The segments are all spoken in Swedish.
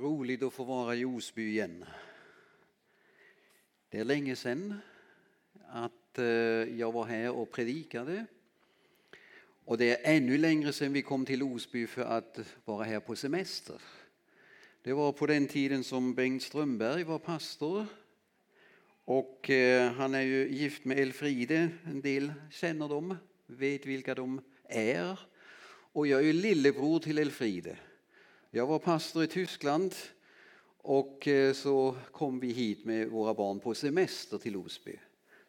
Roligt att få vara i Osby igen. Det är länge sedan att eh, jag var här och predikade. Och det är ännu längre sedan vi kom till Osby för att vara här på semester. Det var på den tiden som Bengt Strömberg var pastor. Och eh, han är ju gift med Elfride, en del känner dem, vet vilka de är. Och jag är ju lillebror till Elfride. Jag var pastor i Tyskland och eh, så kom vi hit med våra barn på semester till Osby.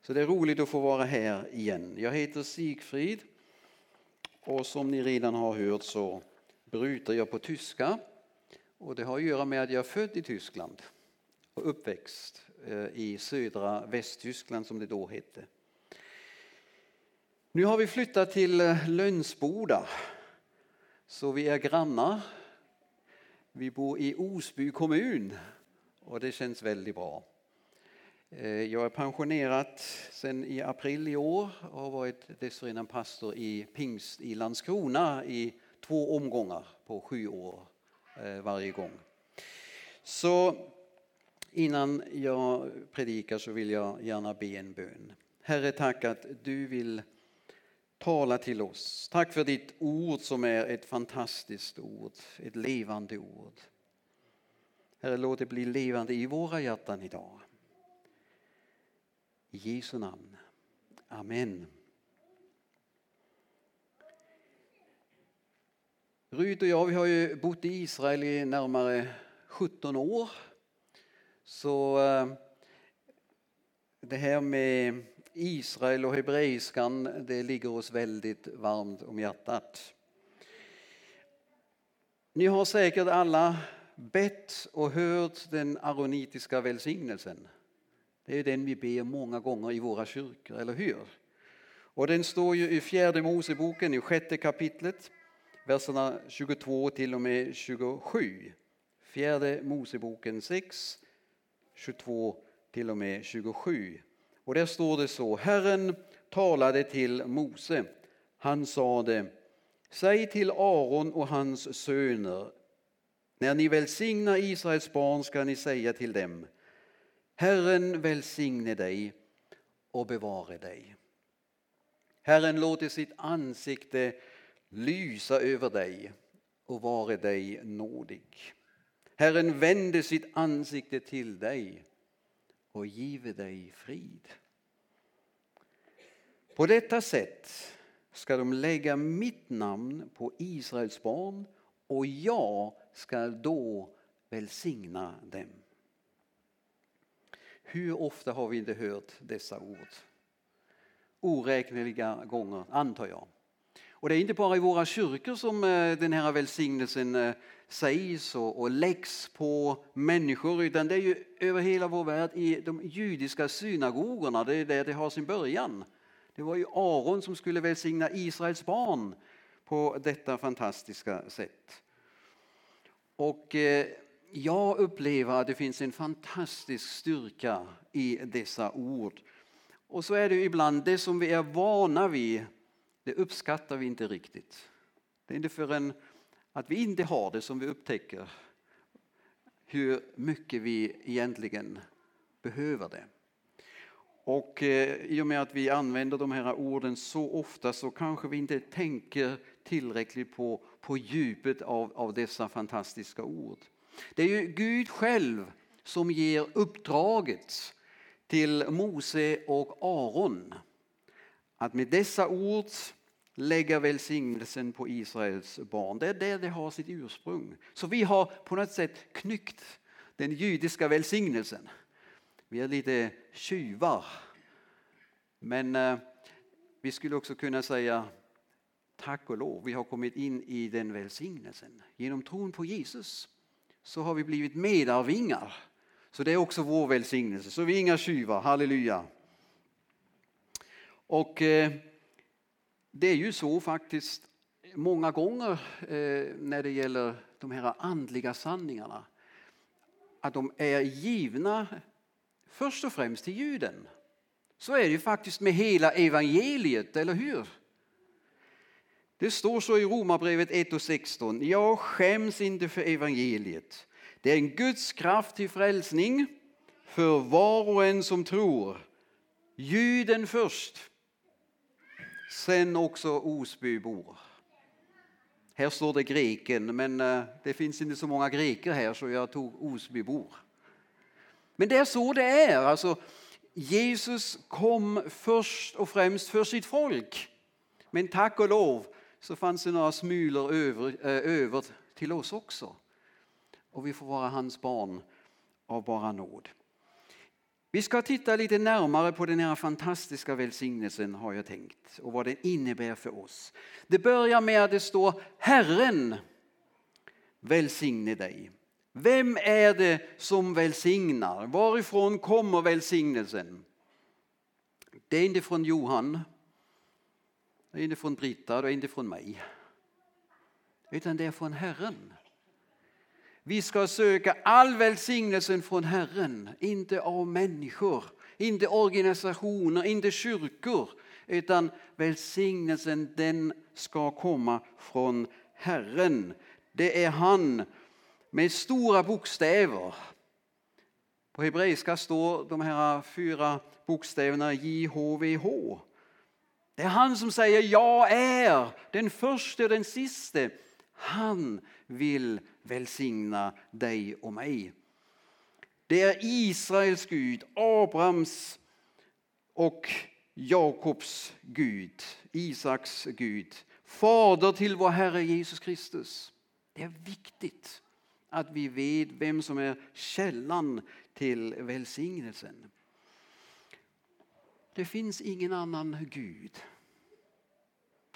Så det är roligt att få vara här igen. Jag heter Sigfrid och som ni redan har hört så bryter jag på tyska. Och det har att göra med att jag är född i Tyskland och uppväxt eh, i södra Västtyskland som det då hette. Nu har vi flyttat till eh, Lönsboda så vi är grannar vi bor i Osby kommun och det känns väldigt bra. Eh, jag är pensionerad sedan i april i år och har varit dessförinnan pastor i pingst i Landskrona i två omgångar på sju år eh, varje gång. Så innan jag predikar så vill jag gärna be en bön. Herre, tack att du vill tala till oss. Tack för ditt ord som är ett fantastiskt ord, ett levande ord. Herre, låt det bli levande i våra hjärtan idag. I Jesu namn. Amen. Rut och jag vi har ju bott i Israel i närmare 17 år. Så eh, det här med Israel och hebreiskan, det ligger oss väldigt varmt om hjärtat. Ni har säkert alla bett och hört den aronitiska välsignelsen. Det är den vi ber många gånger i våra kyrkor, eller hur? Och den står ju i fjärde Moseboken i sjätte kapitlet, verserna 22 till och med 27. Fjärde Moseboken 6, 22 till och med 27. Och där står det så, Herren talade till Mose. Han sade, säg till Aron och hans söner, när ni välsignar Israels barn ska ni säga till dem, Herren välsigne dig och bevare dig. Herren låter sitt ansikte lysa över dig och vare dig nådig. Herren vände sitt ansikte till dig och give dig frid. På detta sätt ska de lägga mitt namn på Israels barn och jag ska då välsigna dem. Hur ofta har vi inte hört dessa ord? Oräkneliga gånger, antar jag. Och det är inte bara i våra kyrkor som eh, den här välsignelsen eh, sägs och, och läggs på människor utan det är ju över hela vår värld i de judiska synagogorna, det är där det har sin början. Det var ju Aron som skulle välsigna Israels barn på detta fantastiska sätt. Och eh, jag upplever att det finns en fantastisk styrka i dessa ord. Och så är det ibland, det som vi är vana vid, det uppskattar vi inte riktigt. Det är inte förrän att vi inte har det som vi upptäcker hur mycket vi egentligen behöver det. Och eh, i och med att vi använder de här orden så ofta så kanske vi inte tänker tillräckligt på, på djupet av, av dessa fantastiska ord. Det är ju Gud själv som ger uppdraget till Mose och Aron att med dessa ord lägga välsignelsen på Israels barn. Det är där det har sitt ursprung. Så vi har på något sätt knyckt den judiska välsignelsen. Vi är lite tjuvar. Men eh, vi skulle också kunna säga tack och lov, vi har kommit in i den välsignelsen. Genom tron på Jesus så har vi blivit medarvingar. Så det är också vår välsignelse. Så vi är inga tjuvar, halleluja. Och eh, det är ju så faktiskt många gånger eh, när det gäller de här andliga sanningarna att de är givna först och främst till juden. Så är det ju faktiskt med hela evangeliet, eller hur? Det står så i Romarbrevet 1 och 16. Jag skäms inte för evangeliet. Det är en Guds kraft till frälsning för var och en som tror. Juden först, sen också Osbybor. Här står det greken, men eh, det finns inte så många greker här så jag tog Osbybor. Men det är så det är. Alltså, Jesus kom först och främst för sitt folk. Men tack och lov så fanns det några smulor över, eh, över till oss också. Och vi får vara hans barn av bara nåd. Vi ska titta lite närmare på den här fantastiska välsignelsen har jag tänkt och vad den innebär för oss. Det börjar med att det står Herren välsigne dig. Vem är det som välsignar? Varifrån kommer välsignelsen? Det är inte från Johan, det är inte från Britta, det är inte från mig. Utan det är från Herren. Vi ska söka all välsignelsen från Herren, inte av människor, inte organisationer, inte kyrkor. Utan välsignelsen den ska komma från Herren. Det är han med stora bokstäver. På hebreiska står de här fyra bokstäverna JHVH. Det är han som säger jag är den första och den siste. Han vill välsigna dig och mig. Det är Israels Gud, Abrahams och Jakobs Gud, Isaks Gud, fader till vår Herre Jesus Kristus. Det är viktigt att vi vet vem som är källan till välsignelsen. Det finns ingen annan Gud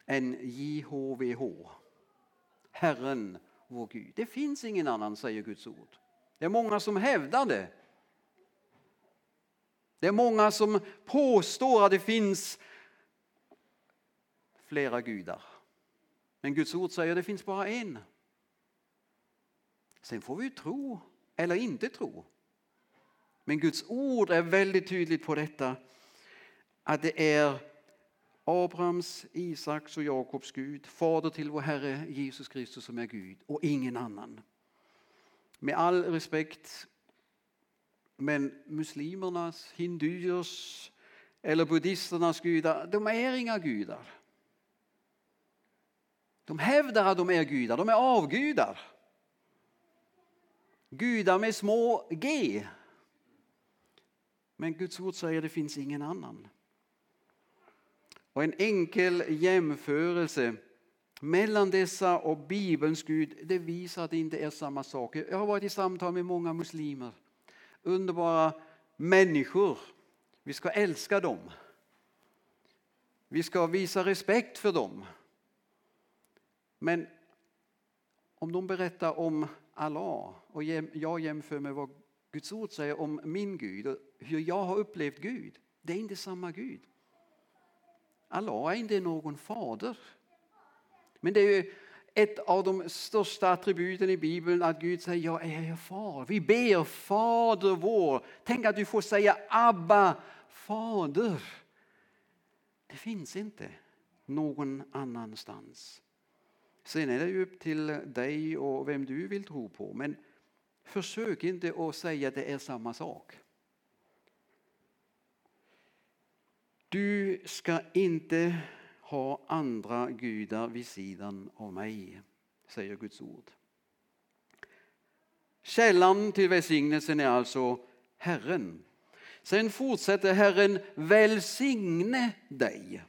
än JHVH, Herren vår Gud. Det finns ingen annan, säger Guds ord. Det är många som hävdar det. Det är många som påstår att det finns flera gudar. Men Guds ord säger att det finns bara en. Sen får vi tro eller inte tro. Men Guds ord är väldigt tydligt på detta. Att det är Abrahams, Isaks och Jakobs Gud, fader till vår Herre Jesus Kristus som är Gud och ingen annan. Med all respekt, men muslimernas, hinduers eller buddhisternas gudar, de är inga gudar. De hävdar att de är gudar, de är avgudar. Gudar med små g. Men Guds ord säger att det finns ingen annan. Och en enkel jämförelse mellan dessa och Bibelns Gud, det visar att det inte är samma sak. Jag har varit i samtal med många muslimer. Underbara människor. Vi ska älska dem. Vi ska visa respekt för dem. Men om de berättar om Allah och jag jämför med vad Guds ord säger om min Gud och hur jag har upplevt Gud. Det är inte samma Gud. Allah är inte någon fader. Men det är ju ett av de största attributen i Bibeln att Gud säger jag är er far. Vi ber Fader vår. Tänk att du får säga Abba, Fader. Det finns inte någon annanstans. Sen är det ju upp till dig och vem du vill tro på. Men försök inte att säga att det är samma sak. Du ska inte ha andra gudar vid sidan av mig, säger Guds ord. Källan till välsignelsen är alltså Herren. Sen fortsätter Herren välsigne dig.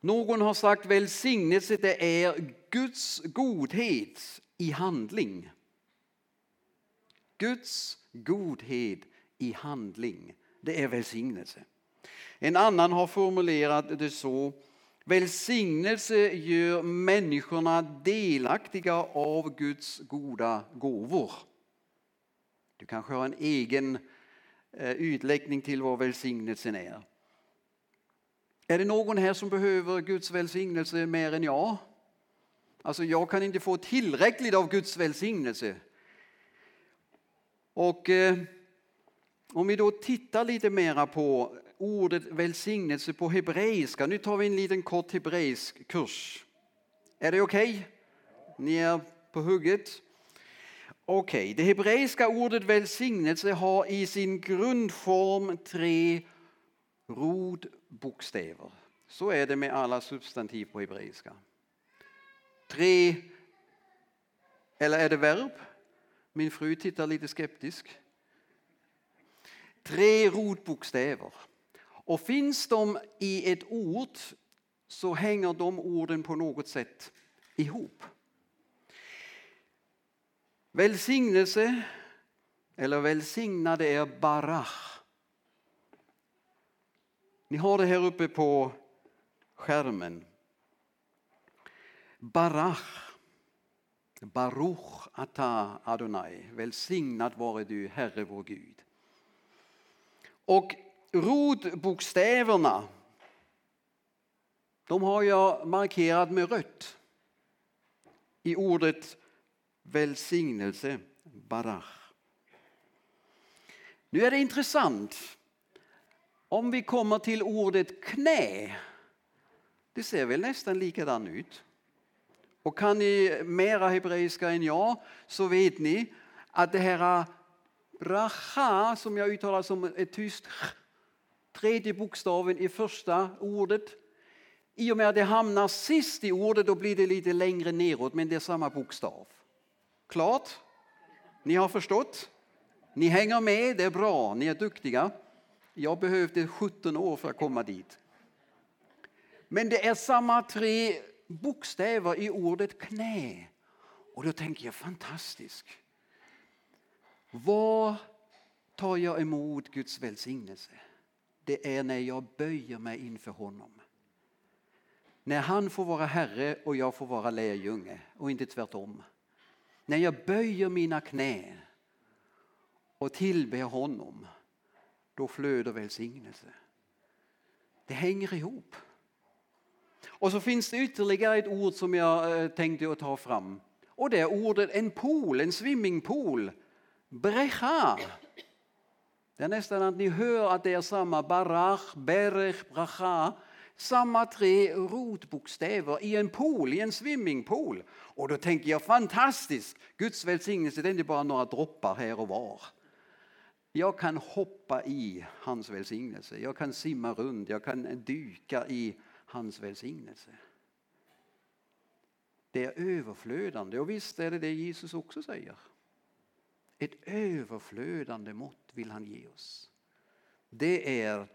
Någon har sagt välsignelse det är Guds godhet i handling. Guds godhet i handling, det är välsignelse. En annan har formulerat det så. Välsignelse gör människorna delaktiga av Guds goda gåvor. Du kanske har en egen eh, utläggning till vad välsignelsen är. Är det någon här som behöver Guds välsignelse mer än jag? Alltså jag kan inte få tillräckligt av Guds välsignelse. Och eh, om vi då tittar lite mera på ordet välsignelse på hebreiska. Nu tar vi en liten kort hebreisk kurs. Är det okej? Okay? Ni är på hugget. Okej, okay. det hebreiska ordet välsignelse har i sin grundform tre rodbokstäver. Så är det med alla substantiv på hebreiska. Tre, eller är det verb? Min fru tittar lite skeptisk. Tre rotbokstäver. Och finns de i ett ord så hänger de orden på något sätt ihop. Välsignelse, eller välsignade är barach. Ni har det här uppe på skärmen. Barach. Baruch ata Adonai. Välsignad vare du, Herre vår Gud. Och rodbokstäverna de har jag markerat med rött i ordet välsignelse, barach. Nu är det intressant. Om vi kommer till ordet knä. Det ser väl nästan likadant ut. Och kan ni mera hebreiska än jag så vet ni att det här bracha som jag uttalar som ett tyst tredje bokstaven i första ordet. I och med att det hamnar sist i ordet då blir det lite längre neråt men det är samma bokstav. Klart? Ni har förstått? Ni hänger med, det är bra, ni är duktiga. Jag behövde 17 år för att komma dit. Men det är samma tre bokstäver i ordet knä. Och då tänker jag fantastiskt. Var tar jag emot Guds välsignelse? Det är när jag böjer mig inför honom. När han får vara Herre och jag får vara lärjunge och inte tvärtom. När jag böjer mina knä och tillber honom, då flödar välsignelse. Det hänger ihop. Och så finns det ytterligare ett ord som jag eh, tänkte att ta fram. Och det är ordet en pool, en swimmingpool. Brecha. Det är nästan att ni hör att det är samma barach, berech, bracha. Samma tre rotbokstäver i en pool, i en swimmingpool. Och då tänker jag fantastiskt, Guds välsignelse det är inte bara några droppar här och var. Jag kan hoppa i hans välsignelse, jag kan simma runt, jag kan dyka i hans välsignelse. Det är överflödande och visst är det det Jesus också säger. Ett överflödande mått vill han ge oss. Det är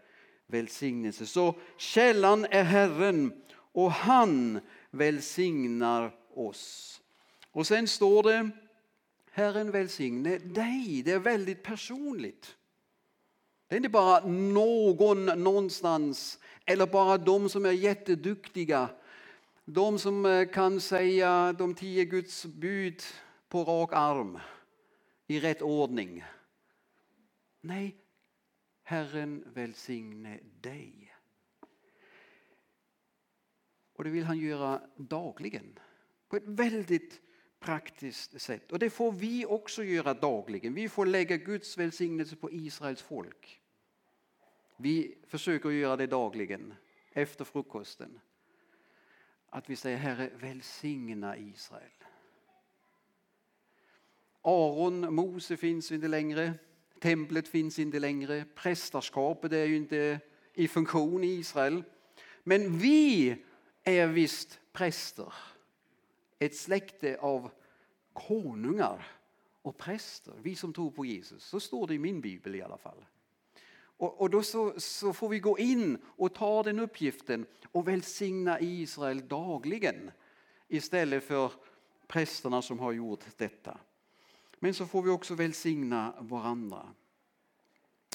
välsignelse. Så källan är Herren och han välsignar oss. Och sen står det Herren välsigne dig. Det är väldigt personligt. Det är inte bara någon någonstans eller bara de som är jätteduktiga. De som eh, kan säga de tio Guds bud på rak arm i rätt ordning. Nej, Herren välsigne dig. Och det vill han göra dagligen på ett väldigt praktiskt sätt. Och det får vi också göra dagligen. Vi får lägga Guds välsignelse på Israels folk. Vi försöker göra det dagligen efter frukosten. Att vi säger Herre välsigna Israel. Aron, Mose finns inte längre. Templet finns inte längre. Prästerskapet är ju inte i funktion i Israel. Men vi är visst präster. Ett släkte av konungar och präster. Vi som tror på Jesus. Så står det i min bibel i alla fall. Och, och då så, så, får vi gå in och ta den uppgiften och välsigna Israel dagligen istället för prästerna som har gjort detta. Men så får vi också välsigna varandra.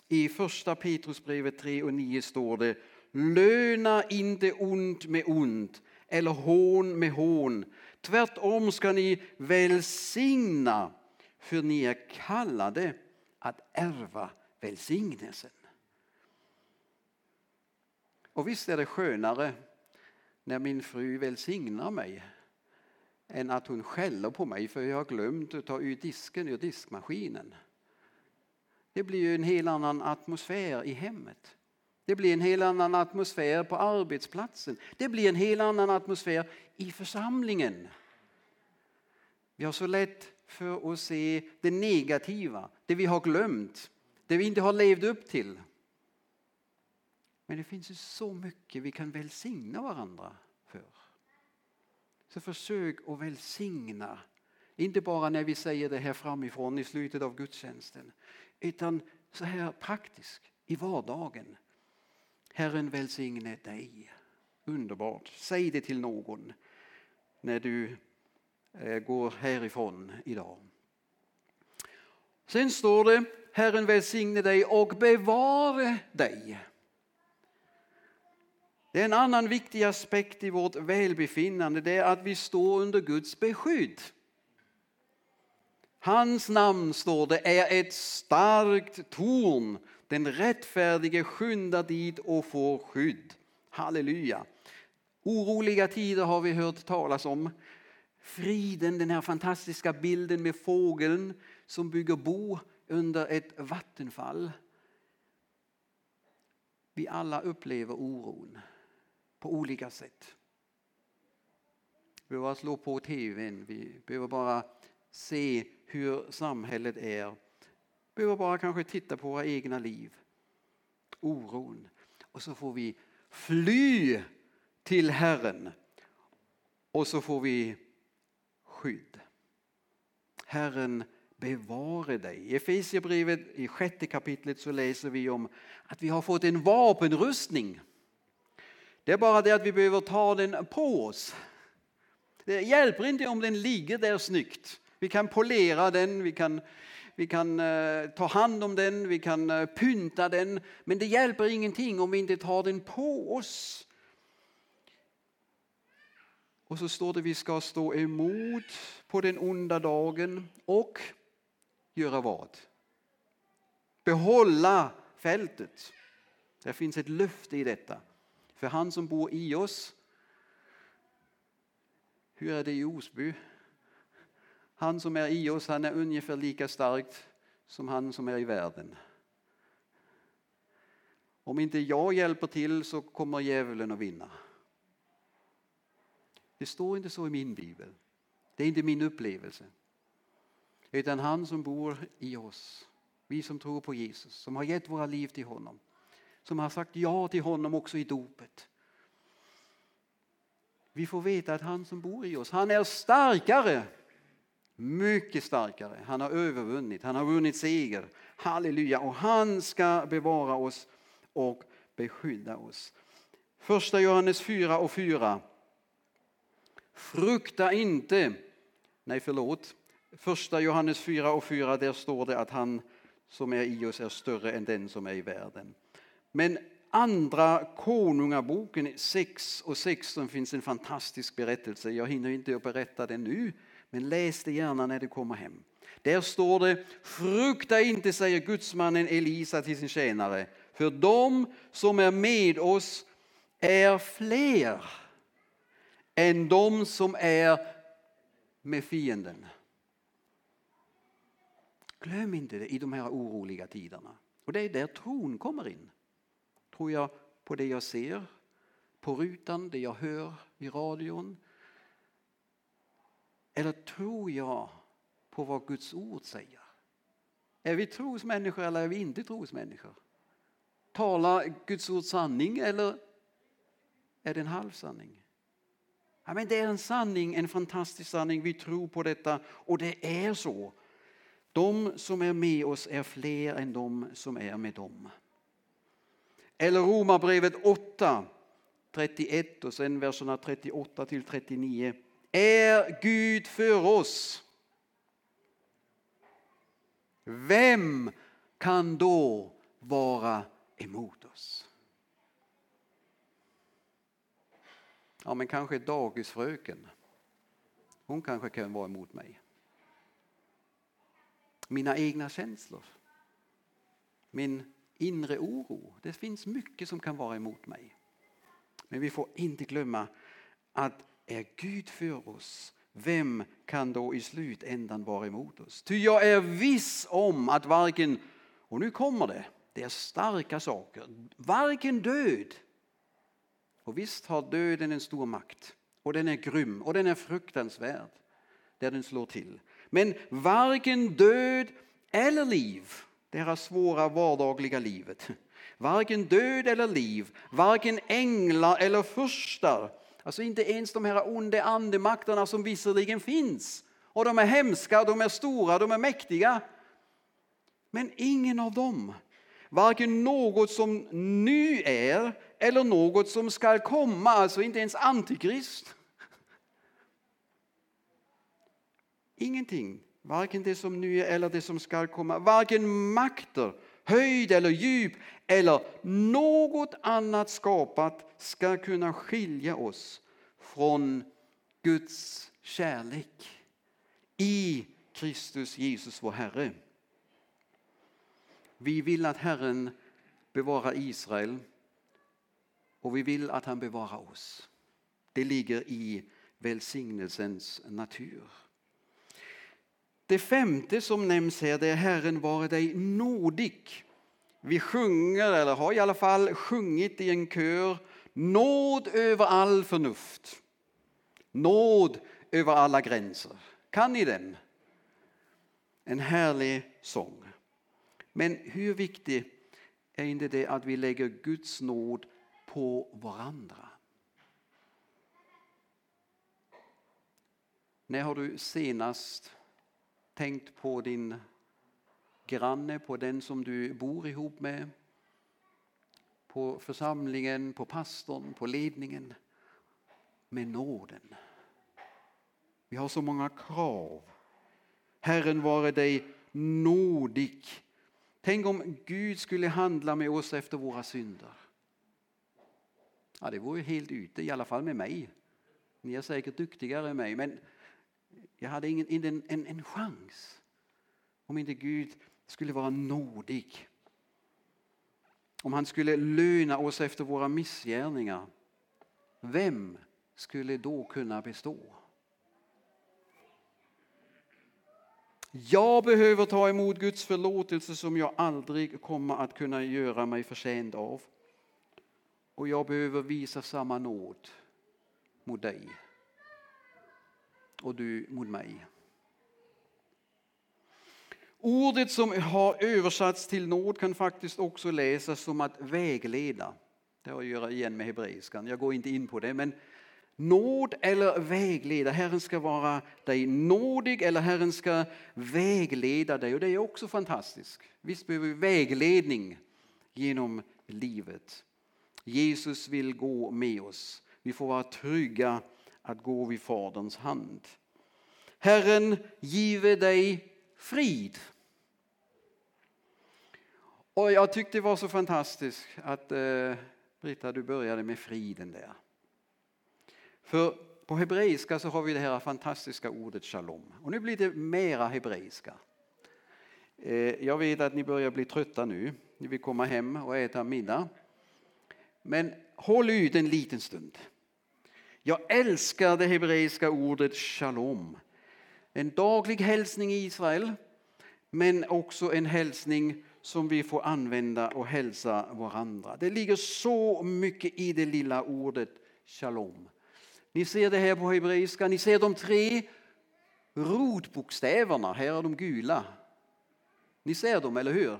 I första Petrusbrevet 3 och 9 står det Löna inte ont med ont eller hån med hån. Tvärtom ska ni välsigna för ni är kallade att ärva välsignelsen. Och visst är det skönare när min fru välsignar mig än att hon skäller på mig för jag har glömt att ta ut disken ur diskmaskinen. Det blir ju en helt annan atmosfär i hemmet. Det blir en helt annan atmosfär på arbetsplatsen. Det blir en helt annan atmosfär i församlingen. Vi har så lätt för att se det negativa, det vi har glömt, det vi inte har levt upp till. Men det finns ju så mycket vi kan välsigna varandra. Så försök att välsigna, inte bara när vi säger det här framifrån i slutet av gudstjänsten, utan så här praktiskt i vardagen. Herren välsigne dig. Underbart. Säg det till någon när du eh, går härifrån idag. Sen står det Herren välsigne dig och bevare dig. Det är en annan viktig aspekt i vårt välbefinnande, det är att vi står under Guds beskydd. Hans namn, står det, är ett starkt torn. Den rättfärdige skyndar dit och får skydd. Halleluja. Oroliga tider har vi hört talas om. Friden, den här fantastiska bilden med fågeln som bygger bo under ett vattenfall. Vi alla upplever oron på olika sätt. Vi behöver bara slå på tvn, vi behöver bara se hur samhället är. Vi behöver bara kanske titta på våra egna liv. Oron. Och så får vi fly till Herren. Och så får vi skydd. Herren bevare dig. I Efesierbrevet i sjätte kapitlet så läser vi om att vi har fått en vapenrustning. Det är bara det att vi behöver ta den på oss. Det hjälper inte om den ligger där snyggt. Vi kan polera den, vi kan, vi kan uh, ta hand om den, vi kan uh, pynta den. Men det hjälper ingenting om vi inte tar den på oss. Och så står det att vi ska stå emot på den onda dagen och göra vad? Behålla fältet. Det finns ett löfte i detta. För han som bor i oss, hur är det i Osby? Han som är i oss han är ungefär lika starkt som han som är i världen. Om inte jag hjälper till så kommer djävulen att vinna. Det står inte så i min bibel. Det är inte min upplevelse. Utan han som bor i oss, vi som tror på Jesus, som har gett våra liv till honom som har sagt ja till honom också i dopet. Vi får veta att han som bor i oss, han är starkare. Mycket starkare. Han har övervunnit, han har vunnit seger. Halleluja. Och han ska bevara oss och beskydda oss. Första Johannes 4 och 4. Frukta inte, nej förlåt, första Johannes 4 och 4 där står det att han som är i oss är större än den som är i världen. Men andra konungaboken 6 och 16 finns en fantastisk berättelse. Jag hinner inte att berätta den nu, men läs det gärna när du kommer hem. Där står det, frukta inte, säger gudsmannen Elisa till sin tjänare, för de som är med oss är fler än de som är med fienden. Glöm inte det i de här oroliga tiderna. Och det är där tron kommer in. Tror jag på det jag ser på rutan, det jag hör i radion? Eller tror jag på vad Guds ord säger? Är vi trosmänniskor eller är vi inte trosmänniskor? Talar Guds ord sanning eller är det en halvsanning? Ja, men det är en sanning, en fantastisk sanning. Vi tror på detta och det är så. De som är med oss är fler än de som är med dem. Eller Romarbrevet 8, 31 och sen verserna 38 till 39. Är Gud för oss? Vem kan då vara emot oss? Ja, men kanske dagisfröken. Hon kanske kan vara emot mig. Mina egna känslor. Min inre oro. Det finns mycket som kan vara emot mig. Men vi får inte glömma att är Gud för oss, vem kan då i slutändan vara emot oss? Ty jag är viss om att varken, och nu kommer det, det är starka saker, varken död, och visst har döden en stor makt, och den är grym och den är fruktansvärd där den slår till. Men varken död eller liv, det här svåra vardagliga livet, varken död eller liv, varken änglar eller furstar, alltså inte ens de här onda andemakterna som visserligen finns. Och de är hemska, de är stora, de är mäktiga. Men ingen av dem, varken något som nu är eller något som ska komma, alltså inte ens antikrist. Ingenting, varken det som nu är eller det som ska komma, varken makter, höjd eller djup eller något annat skapat ska kunna skilja oss från Guds kärlek i Kristus Jesus vår Herre. Vi vill att Herren bevarar Israel och vi vill att han bevarar oss. Det ligger i välsignelsens natur. Det femte som nämns här det är Herren vare dig nådig. Vi sjunger, eller har i alla fall sjungit i en kör, nåd över all förnuft. Nåd över alla gränser. Kan ni den? En härlig sång. Men hur viktigt är inte det att vi lägger Guds nåd på varandra? När har du senast tänkt på din granne, på den som du bor ihop med? På församlingen, på pastorn, på ledningen? Med nåden. Vi har så många krav. Herren vare dig nådig. Tänk om Gud skulle handla med oss efter våra synder. Ja, det vore helt ute, i alla fall med mig. Ni är säkert duktigare än mig, men jag hade ingen, inte en, en, en chans om inte Gud skulle vara nådig. Om han skulle löna oss efter våra missgärningar. Vem skulle då kunna bestå? Jag behöver ta emot Guds förlåtelse som jag aldrig kommer att kunna göra mig förtjänt av. Och jag behöver visa samma nåd mot dig och du mot mig. Ordet som har översatts till nåd kan faktiskt också läsas som att vägleda. Det har att göra igen med hebreiskan, jag går inte in på det. Men nåd eller vägleda, Herren ska vara dig nådig eller Herren ska vägleda dig. Och det är också fantastiskt. Visst behöver vi vägledning genom livet. Jesus vill gå med oss. Vi får vara trygga att gå vid Faderns hand. Herren give dig frid. Och jag tyckte det var så fantastiskt att eh, Britta, du började med friden där. För på hebreiska så har vi det här fantastiska ordet shalom. Och nu blir det mera hebreiska. Eh, jag vet att ni börjar bli trötta nu. Ni vill komma hem och äta middag. Men håll ut en liten stund. Jag älskar det hebreiska ordet shalom. En daglig hälsning i Israel, men också en hälsning som vi får använda och hälsa varandra. Det ligger så mycket i det lilla ordet shalom. Ni ser det här på hebreiska, ni ser de tre rotbokstäverna, här är de gula. Ni ser dem, eller hur?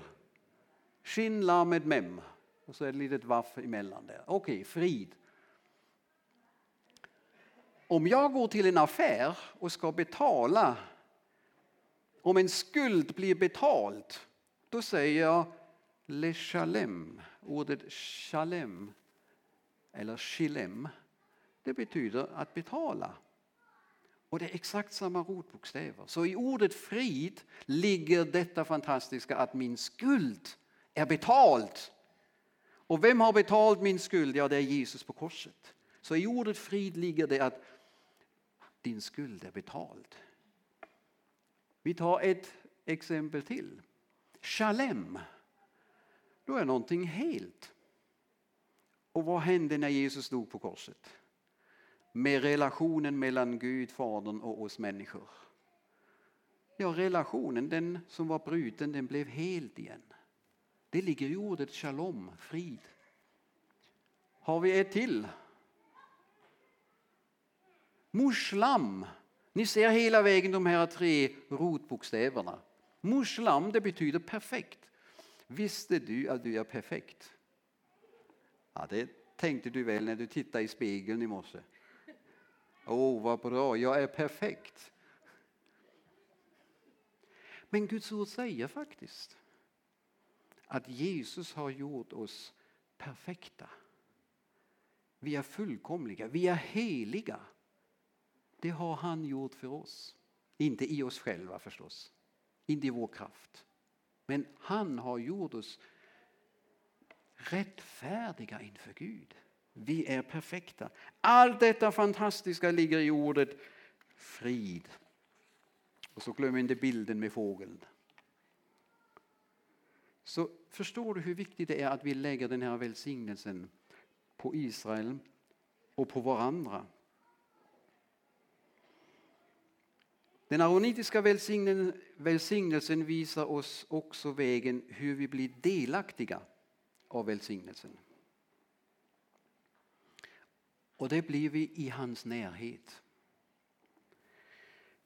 Shin, lamed, mem. Och så är det ett litet vaff emellan. Okej, okay, frid. Om jag går till en affär och ska betala, om en skuld blir betald, då säger jag le shalem, ordet shalem eller shilem. Det betyder att betala. Och det är exakt samma rotbokstäver. Så i ordet frid ligger detta fantastiska att min skuld är betald. Och vem har betalt min skuld? Ja, det är Jesus på korset. Så i ordet frid ligger det att din skuld är betald. Vi tar ett exempel till. Shalem. Då är någonting helt. Och vad hände när Jesus dog på korset? Med relationen mellan Gud, Fadern och oss människor. Ja, relationen den som var bruten den blev helt igen. Det ligger i ordet shalom, frid. Har vi ett till? Mushlam, Ni ser hela vägen de här tre rotbokstäverna. Muslam det betyder perfekt. Visste du att du är perfekt? Ja, det tänkte du väl när du tittade i spegeln i morse. Åh, oh, vad bra, jag är perfekt. Men Guds ord säger faktiskt att Jesus har gjort oss perfekta. Vi är fullkomliga, vi är heliga. Det har han gjort för oss. Inte i oss själva förstås, inte i vår kraft. Men han har gjort oss rättfärdiga inför Gud. Vi är perfekta. Allt detta fantastiska ligger i ordet frid. Och så glöm inte bilden med fågeln. Så förstår du hur viktigt det är att vi lägger den här välsignelsen på Israel och på varandra. Den aronitiska välsignelsen visar oss också vägen hur vi blir delaktiga av välsignelsen. Och det blir vi i hans närhet.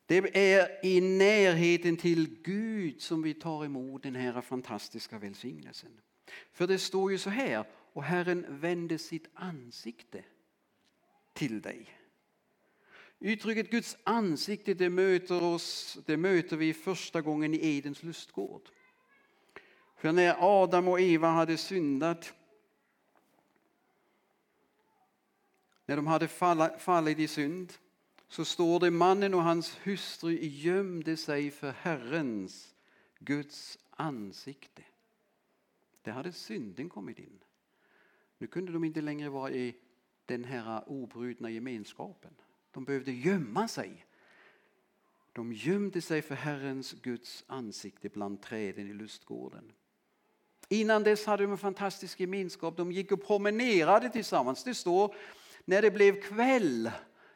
Det är i närheten till Gud som vi tar emot den här fantastiska välsignelsen. För det står ju så här, och Herren vände sitt ansikte till dig. Uttrycket Guds ansikte det möter, oss, det möter vi första gången i Edens lustgård. För när Adam och Eva hade syndat, när de hade fallit i synd, så står det mannen och hans hustru gömde sig för Herrens, Guds ansikte. Där hade synden kommit in. Nu kunde de inte längre vara i den här obrutna gemenskapen. De behövde gömma sig. De gömde sig för Herrens, Guds ansikte bland träden i lustgården. Innan dess hade de en fantastisk gemenskap. De gick och promenerade tillsammans. Det står när det blev kväll,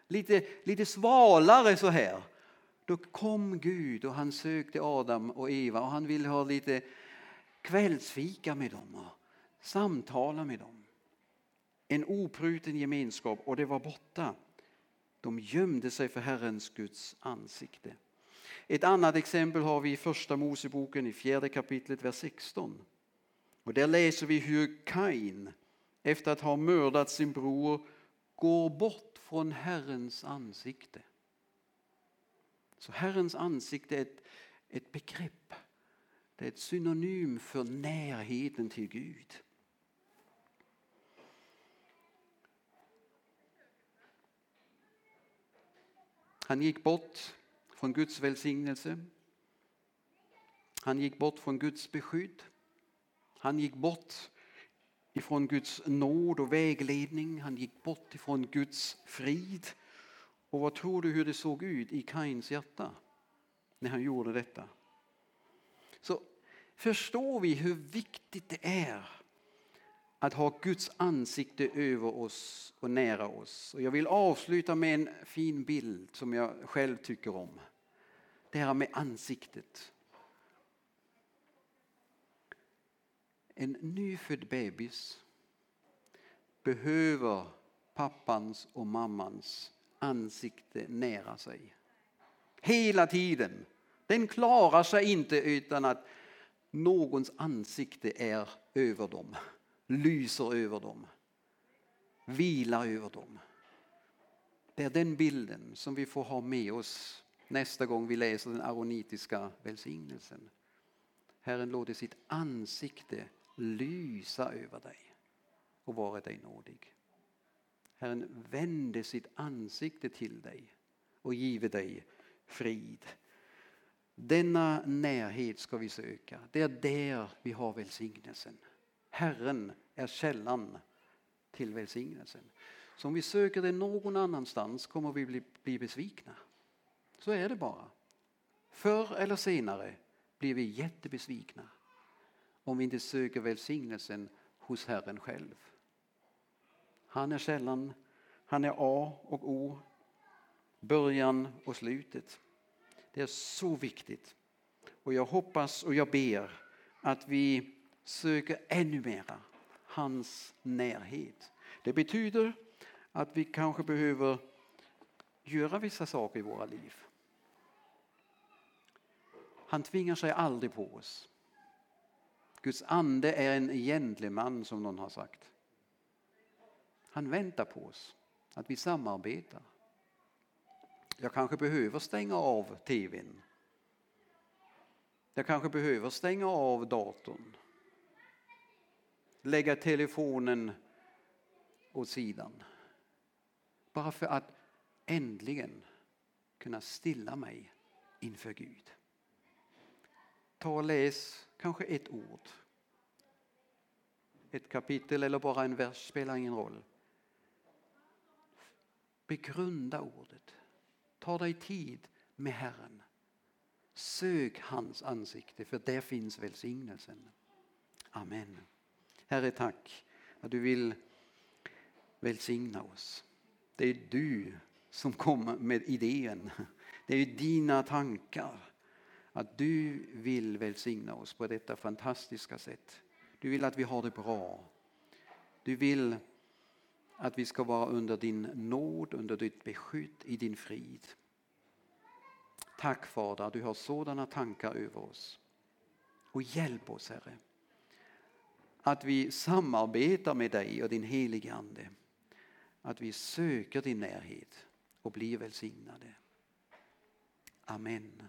lite, lite svalare så här. Då kom Gud och han sökte Adam och Eva och han ville ha lite kvällsfika med dem och samtala med dem. En opruten gemenskap och det var borta. De gömde sig för Herrens Guds ansikte. Ett annat exempel har vi i Första Moseboken i fjärde kapitlet, vers 16. Och där läser vi hur Kain, efter att ha mördat sin bror, går bort från Herrens ansikte. Så Herrens ansikte är ett, ett begrepp. Det är ett synonym för närheten till Gud. Han gick bort från Guds välsignelse. Han gick bort från Guds beskydd. Han gick bort ifrån Guds nåd och vägledning. Han gick bort ifrån Guds frid. Och vad tror du hur det såg ut i Kains hjärta när han gjorde detta? Så förstår vi hur viktigt det är att ha Guds ansikte över oss och nära oss. Och jag vill avsluta med en fin bild som jag själv tycker om. Det här med ansiktet. En nyfödd bebis behöver pappans och mammans ansikte nära sig. Hela tiden. Den klarar sig inte utan att någons ansikte är över dem lyser över dem, vilar över dem. Det är den bilden som vi får ha med oss nästa gång vi läser den aronitiska välsignelsen. Herren låter sitt ansikte lysa över dig och vara dig nådig. Herren vände sitt ansikte till dig och give dig frid. Denna närhet ska vi söka. Det är där vi har välsignelsen. Herren är källan till välsignelsen. Så om vi söker det någon annanstans kommer vi bli, bli besvikna. Så är det bara. Förr eller senare blir vi jättebesvikna om vi inte söker välsignelsen hos Herren själv. Han är källan, han är A och O, början och slutet. Det är så viktigt. Och jag hoppas och jag ber att vi söker ännu mera hans närhet. Det betyder att vi kanske behöver göra vissa saker i våra liv. Han tvingar sig aldrig på oss. Guds ande är en gentleman som någon har sagt. Han väntar på oss, att vi samarbetar. Jag kanske behöver stänga av tvn. Jag kanske behöver stänga av datorn. Lägga telefonen åt sidan. Bara för att äntligen kunna stilla mig inför Gud. Ta och läs kanske ett ord. Ett kapitel eller bara en vers spelar ingen roll. Begrunda ordet. Ta dig tid med Herren. Sök hans ansikte för där finns välsignelsen. Amen. Herre tack att du vill välsigna oss. Det är du som kommer med idén. Det är dina tankar. Att du vill välsigna oss på detta fantastiska sätt. Du vill att vi har det bra. Du vill att vi ska vara under din nåd, under ditt beskydd, i din frid. Tack Fader, du har sådana tankar över oss. Och hjälp oss Herre. Att vi samarbetar med dig och din helige Ande. Att vi söker din närhet och blir välsignade. Amen.